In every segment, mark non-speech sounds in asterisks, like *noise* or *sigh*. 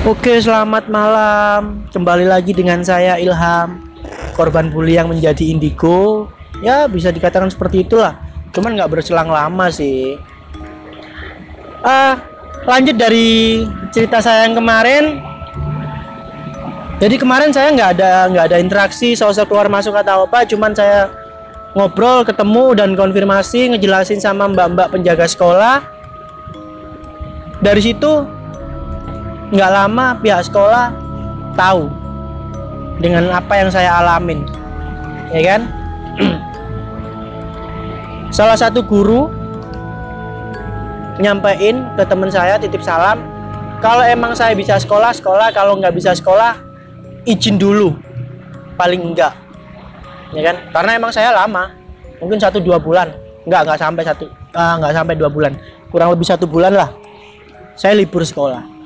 Oke, selamat malam. Kembali lagi dengan saya Ilham, korban bully yang menjadi indigo. Ya, bisa dikatakan seperti itulah. Cuman nggak berselang lama sih. Ah, lanjut dari cerita saya yang kemarin. Jadi kemarin saya nggak ada nggak ada interaksi sosok keluar masuk atau apa, cuman saya ngobrol, ketemu dan konfirmasi, ngejelasin sama mbak-mbak penjaga sekolah. Dari situ nggak lama pihak sekolah tahu dengan apa yang saya alamin. Ya kan? *clears throat* Salah satu guru nyampein ke teman saya titip salam kalau emang saya bisa sekolah sekolah. Kalau nggak bisa sekolah izin dulu. Paling enggak ya kan? Karena emang saya lama mungkin satu dua bulan. Nggak nggak sampai satu uh, nggak sampai dua bulan. Kurang lebih satu bulan lah. Saya libur sekolah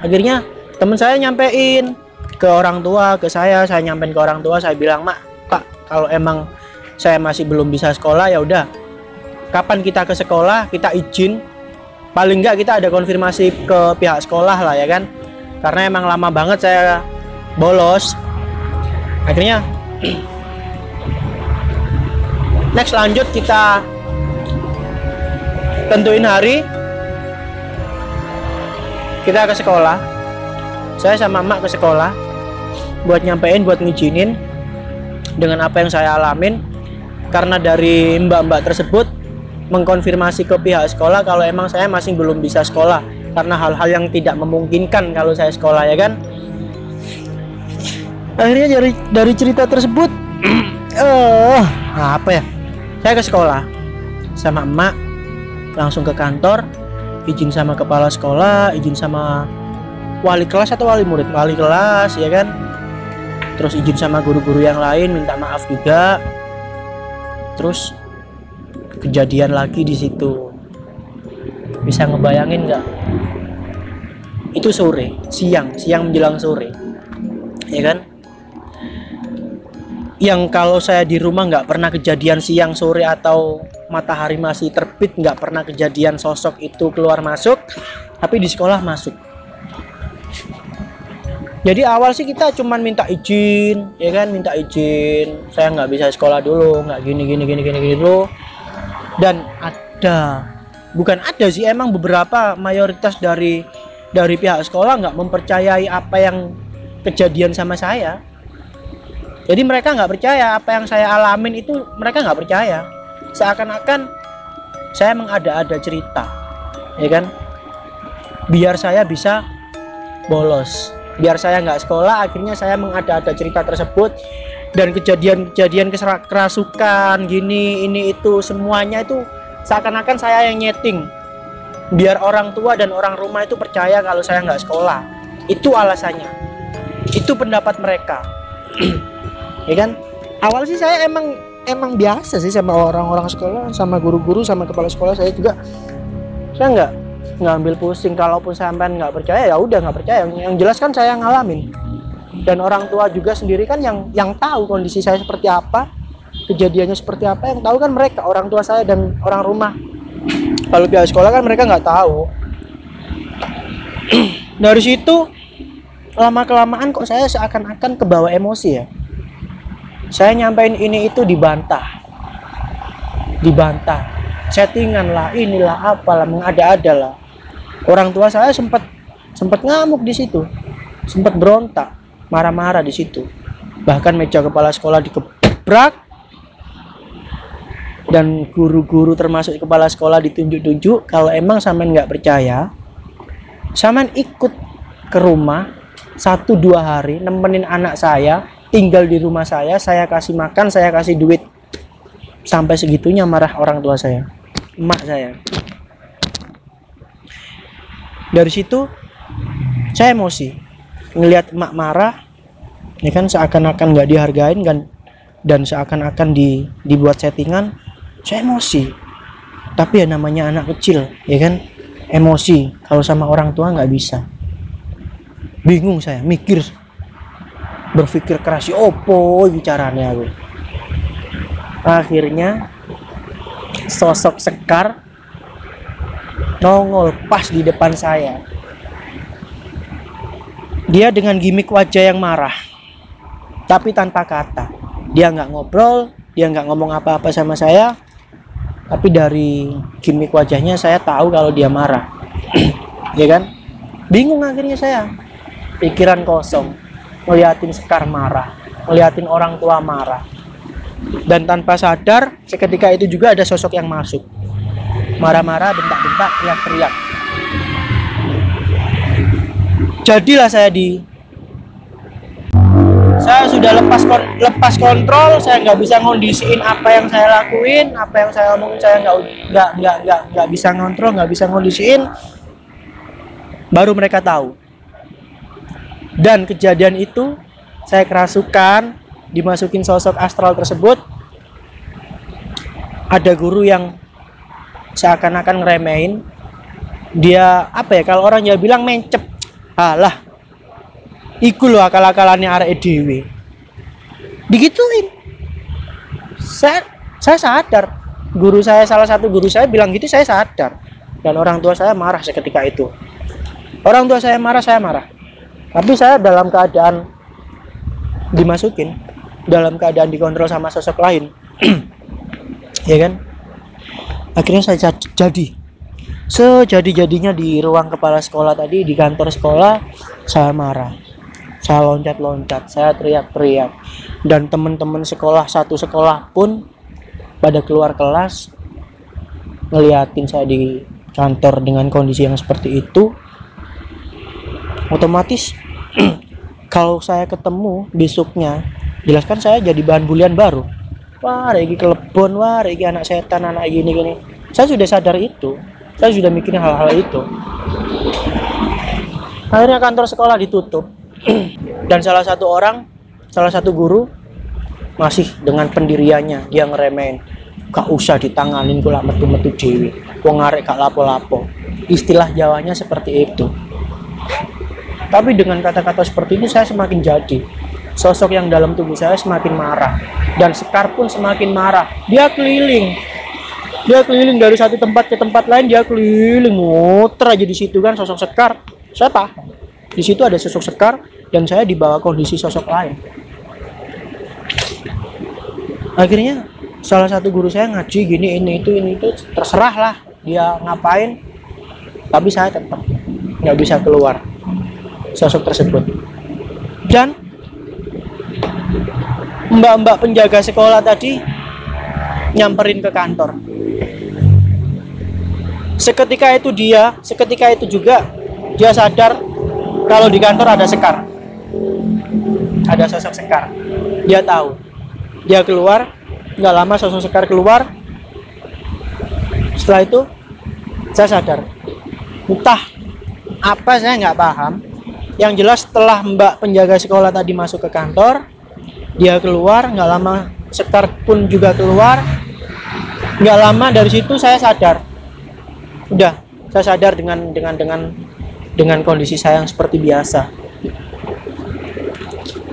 akhirnya teman saya nyampein ke orang tua ke saya. Saya nyampein ke orang tua saya bilang mak pak kalau emang saya masih belum bisa sekolah ya udah. Kapan kita ke sekolah kita izin. Paling enggak kita ada konfirmasi ke pihak sekolah lah ya kan? Karena emang lama banget saya bolos. Akhirnya *clears throat* next lanjut kita tentuin hari kita ke sekolah. Saya sama mak ke sekolah buat nyampein buat ngizinin dengan apa yang saya alamin. Karena dari mbak-mbak tersebut mengkonfirmasi ke pihak sekolah kalau emang saya masih belum bisa sekolah karena hal-hal yang tidak memungkinkan kalau saya sekolah ya kan? Akhirnya dari dari cerita tersebut uh, *clears throat* apa ya? Saya ke sekolah sama emak langsung ke kantor izin sama kepala sekolah izin sama wali kelas atau wali murid? Wali kelas ya kan? Terus izin sama guru-guru yang lain minta maaf juga. Terus kejadian lagi di situ. Bisa ngebayangin nggak? Itu sore siang siang menjelang sore ya kan? Yang kalau saya di rumah nggak pernah kejadian siang sore atau matahari masih terbit nggak pernah kejadian sosok itu keluar masuk tapi di sekolah masuk. Jadi awal sih kita cuman minta izin ya kan? Minta izin saya nggak bisa sekolah dulu nggak gini gini gini gini gini dulu. Dan ada bukan ada sih emang beberapa mayoritas dari dari pihak sekolah nggak mempercayai apa yang kejadian sama saya. Jadi mereka nggak percaya apa yang saya alamin itu mereka nggak percaya seakan-akan saya mengada-ada cerita ya kan? Biar saya bisa bolos. Biar saya nggak sekolah akhirnya saya mengada-ada cerita tersebut. Dan kejadian-kejadian kerasukan gini ini itu semuanya itu seakan-akan saya yang nyeting. Biar orang tua dan orang rumah itu percaya kalau saya nggak sekolah. Itu alasannya. Itu pendapat mereka. *clears throat* Ya kan? Awal sih saya emang emang biasa sih sama orang-orang sekolah sama guru-guru sama kepala sekolah saya juga. Saya nggak nggak ambil pusing. Kalaupun sampean nggak percaya ya udah nggak percaya. Yang jelas kan saya ngalamin. Dan orang tua juga sendiri kan yang yang tahu kondisi saya seperti apa kejadiannya seperti apa. Yang tahu kan mereka orang tua saya dan orang rumah. Kalau pihak sekolah kan mereka nggak tahu. *clears throat* Dari situ lama kelamaan kok saya seakan-akan kebawa emosi ya saya nyampein ini itu dibantah. Dibantah. Settingan lah inilah apalah mengada-ada lah. Orang tua saya sempat sempat ngamuk di situ. Sempat berontak marah-marah di situ. Bahkan meja kepala sekolah dikebrak. Dan guru-guru termasuk kepala sekolah ditunjuk-tunjuk kalau emang sampean nggak percaya sampean ikut ke rumah satu dua hari nemenin anak saya tinggal di rumah saya saya kasih makan saya kasih duit. Sampai segitunya marah orang tua saya emak saya. Dari situ saya emosi. Ngelihat emak marah ya kan seakan-akan nggak dihargain kan dan seakan-akan di, dibuat settingan saya emosi. Tapi ya namanya anak kecil ya kan emosi. Kalau sama orang tua nggak bisa. Bingung saya mikir berpikir keras opo bicaranya aku? Akhirnya sosok sekar nongol pas di depan saya. Dia dengan gimmick wajah yang marah tapi tanpa kata. Dia nggak ngobrol dia nggak ngomong apa-apa sama saya tapi dari gimmick wajahnya saya tahu kalau dia marah. *clears throat* Ya kan? Bingung akhirnya saya. Pikiran kosong ngeliatin sekar marah ngeliatin orang tua marah. Dan tanpa sadar seketika itu juga ada sosok yang masuk. Marah-marah bentak-bentak teriak-teriak. Jadilah saya di saya sudah lepas kon lepas kontrol saya nggak bisa ngondisiin apa yang saya lakuin apa yang saya omongin saya nggak nggak nggak nggak bisa ngontrol nggak bisa ngondisiin. Baru mereka tahu dan kejadian itu saya kerasukan dimasukin sosok astral tersebut ada guru yang seakan-akan ngeremehin dia apa ya kalau orang ya bilang mencep alah Iku loh akal-akalannya arek edw. Digituin. Saya saya sadar. Guru saya salah satu guru saya bilang gitu saya sadar. Dan orang tua saya marah seketika itu. Orang tua saya marah, saya marah. Tapi saya dalam keadaan dimasukin, dalam keadaan dikontrol sama sosok lain. *clears throat* ya kan? Akhirnya saya jadi sejadi-jadinya di ruang kepala sekolah tadi di kantor sekolah saya marah saya loncat-loncat saya teriak-teriak dan teman-teman sekolah satu sekolah pun pada keluar kelas ngeliatin saya di kantor dengan kondisi yang seperti itu otomatis *clears throat* kalau saya ketemu besoknya jelaskan saya jadi bahan bulian baru. Wah lagi kelebon wah lagi anak setan anak gini gini. Saya sudah sadar itu. Saya sudah mikirin hal-hal itu. Akhirnya kantor sekolah ditutup. *clears throat* Dan salah satu orang salah satu guru masih dengan pendiriannya dia ngeremehin. Gak usah ditanganin kula metu-metu dewi. Wong ngarek gak lapo-lapo. Istilah Jawanya seperti itu tapi dengan kata-kata seperti ini saya semakin jadi. Sosok yang dalam tubuh saya semakin marah. Dan Sekar pun semakin marah. Dia keliling. Dia keliling dari satu tempat ke tempat lain dia keliling. Muter aja di situ kan sosok Sekar. Saya paham. Di situ ada sosok sekar dan saya dibawa kondisi sosok lain. Akhirnya salah satu guru saya ngaji gini ini itu ini itu. Terserah lah dia ngapain. Tapi saya tetap nggak bisa keluar sosok tersebut. Dan mbak-mbak penjaga sekolah tadi nyamperin ke kantor. Seketika itu dia seketika itu juga dia sadar kalau di kantor ada sekar. Ada sosok sekar. Dia tahu. Dia keluar nggak lama sosok sekar keluar. Setelah itu saya sadar. Entah apa saya nggak paham yang jelas setelah mbak penjaga sekolah tadi masuk ke kantor dia keluar nggak lama sekar pun juga keluar. Nggak lama dari situ saya sadar. Udah saya sadar dengan dengan dengan dengan kondisi saya yang seperti biasa.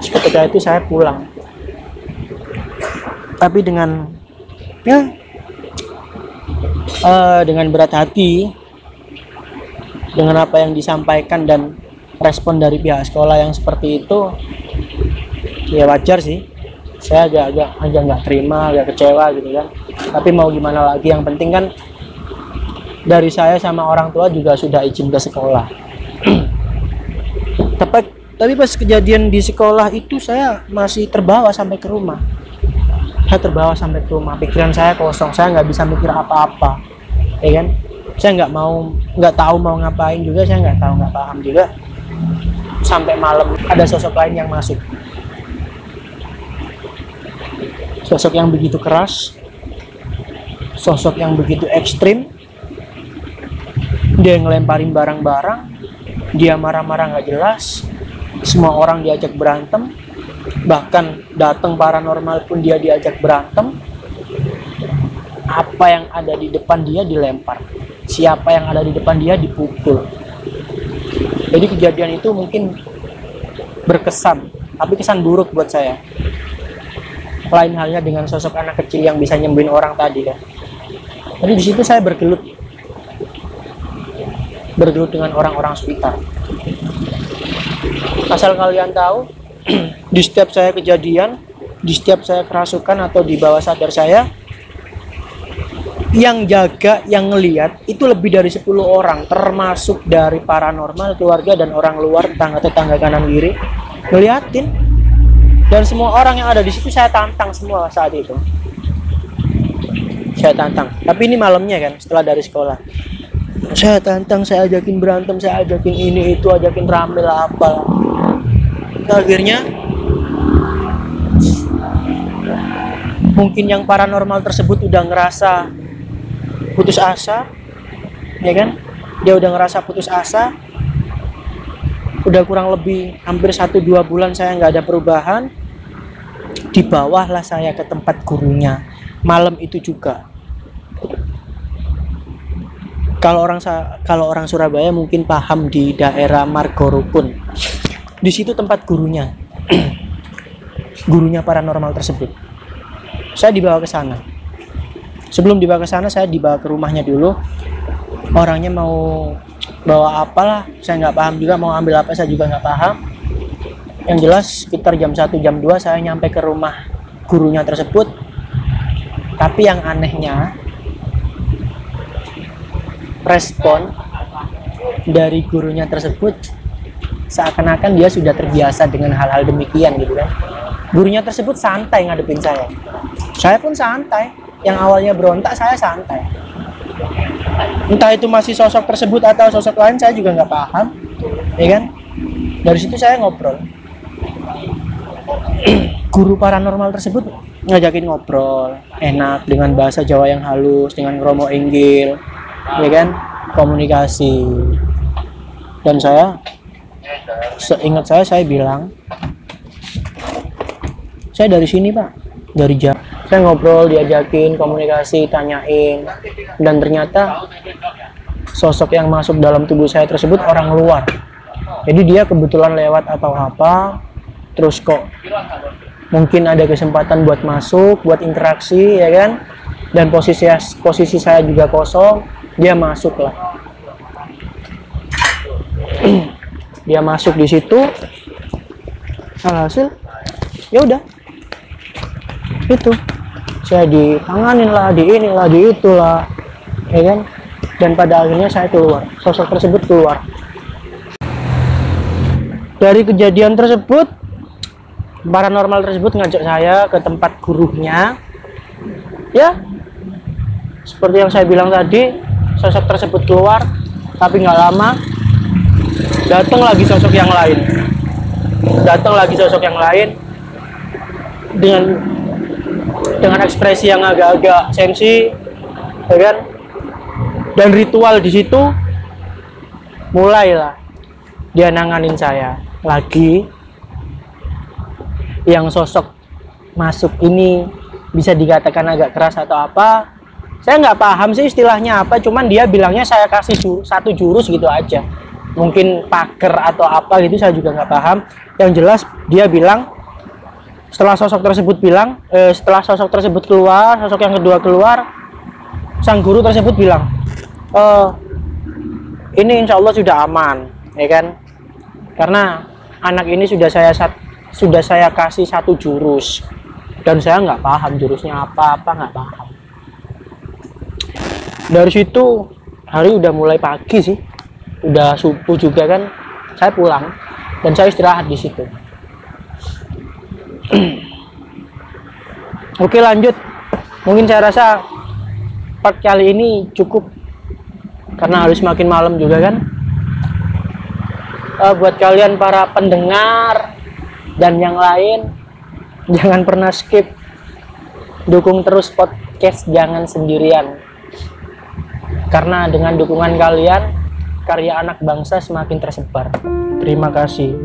Ketika itu saya pulang. Tapi dengan ya uh, dengan berat hati dengan apa yang disampaikan dan respon dari pihak sekolah yang seperti itu ya wajar sih. Saya agak-agak aja nggak terima agak kecewa gitu kan. Tapi mau gimana lagi? Yang penting kan dari saya sama orang tua juga sudah izin ke sekolah. *clears throat* Tapi tapi pas kejadian di sekolah itu saya masih terbawa sampai ke rumah. Saya terbawa sampai ke rumah. Pikiran saya kosong. Saya nggak bisa mikir apa-apa. Ya kan? Saya nggak mau nggak tahu mau ngapain juga. Saya nggak tahu nggak paham juga sampai malam ada sosok lain yang masuk. Sosok yang begitu keras. Sosok yang begitu ekstrim. Dia ngelemparin barang-barang. Dia marah-marah nggak jelas. Semua orang diajak berantem. Bahkan datang paranormal pun dia diajak berantem. Apa yang ada di depan dia dilempar. Siapa yang ada di depan dia dipukul jadi kejadian itu mungkin berkesan tapi kesan buruk buat saya. Lain halnya dengan sosok anak kecil yang bisa nyembuhin orang tadi kan jadi di situ saya bergelut. Bergelut dengan orang-orang sekitar. Asal kalian tahu *clears throat* di setiap saya kejadian di setiap saya kerasukan atau di bawah sadar saya yang jaga, yang ngeliat itu lebih dari 10 orang termasuk dari paranormal, keluarga dan orang luar tetangga-tetangga kanan kiri. Ngeliatin. Dan semua orang yang ada di situ saya tantang semua saat itu. Saya tantang. Tapi ini malamnya kan setelah dari sekolah. Saya tantang saya ajakin berantem saya ajakin ini itu ajakin rame apa akhirnya mungkin yang paranormal tersebut udah ngerasa putus asa ya kan? Dia udah ngerasa putus asa udah kurang lebih hampir satu dua bulan saya nggak ada perubahan di bawahlah saya ke tempat gurunya malam itu juga. Kalau orang kalau orang Surabaya mungkin paham di daerah Margorukun di situ tempat gurunya *clears throat* gurunya paranormal tersebut. Saya dibawa ke sana sebelum dibawa ke sana saya dibawa ke rumahnya dulu. Orangnya mau bawa apalah saya nggak paham juga mau ambil apa saya juga nggak paham. Yang jelas sekitar jam 1 jam 2 saya nyampe ke rumah gurunya tersebut. Tapi yang anehnya respon dari gurunya tersebut seakan-akan dia sudah terbiasa dengan hal-hal demikian gitu kan. Gurunya tersebut santai ngadepin saya. Saya pun santai yang awalnya berontak saya santai. Entah itu masih sosok tersebut atau sosok lain saya juga nggak paham. Ya kan? Dari situ saya ngobrol. *clears throat* Guru paranormal tersebut ngajakin ngobrol enak dengan bahasa Jawa yang halus dengan romo inggil ya kan? Komunikasi. Dan saya seingat saya saya bilang saya dari sini pak. Dari jam saya ngobrol diajakin komunikasi tanyain. Dan ternyata sosok yang masuk dalam tubuh saya tersebut orang luar. Jadi dia kebetulan lewat atau apa terus kok mungkin ada kesempatan buat masuk buat interaksi ya kan? Dan posisi posisi saya juga kosong dia masuk lah. *clears throat* Dia masuk di situ. Alhasil ya udah. Itu saya ditanganin lah di inilah di itulah. Ya kan? Dan pada akhirnya saya keluar. Sosok tersebut keluar. Dari kejadian tersebut paranormal tersebut ngajak saya ke tempat gurunya. Ya seperti yang saya bilang tadi sosok tersebut keluar tapi nggak lama datang lagi sosok yang lain. Datang lagi sosok yang lain dengan dengan ekspresi yang agak-agak sensi ya kan? Dan ritual di situ mulailah dia nanganin saya lagi. Yang sosok masuk ini bisa dikatakan agak keras atau apa saya nggak paham sih istilahnya apa. Cuman dia bilangnya saya kasih jur, satu jurus gitu aja. Mungkin paker atau apa gitu saya juga nggak paham. Yang jelas dia bilang setelah sosok tersebut bilang eh, setelah sosok tersebut keluar sosok yang kedua keluar sang guru tersebut bilang e, ini insya Allah sudah aman ya kan? Karena anak ini sudah saya sudah saya kasih satu jurus. Dan saya nggak paham jurusnya apa apa nggak paham. Dari situ hari udah mulai pagi sih. Udah subuh juga kan. Saya pulang dan saya istirahat di situ Oke lanjut. Mungkin saya rasa part kali ini cukup karena harus makin malam juga kan. Uh, buat kalian para pendengar dan yang lain jangan pernah skip dukung terus podcast jangan sendirian karena dengan dukungan kalian karya anak bangsa semakin tersebar terima kasih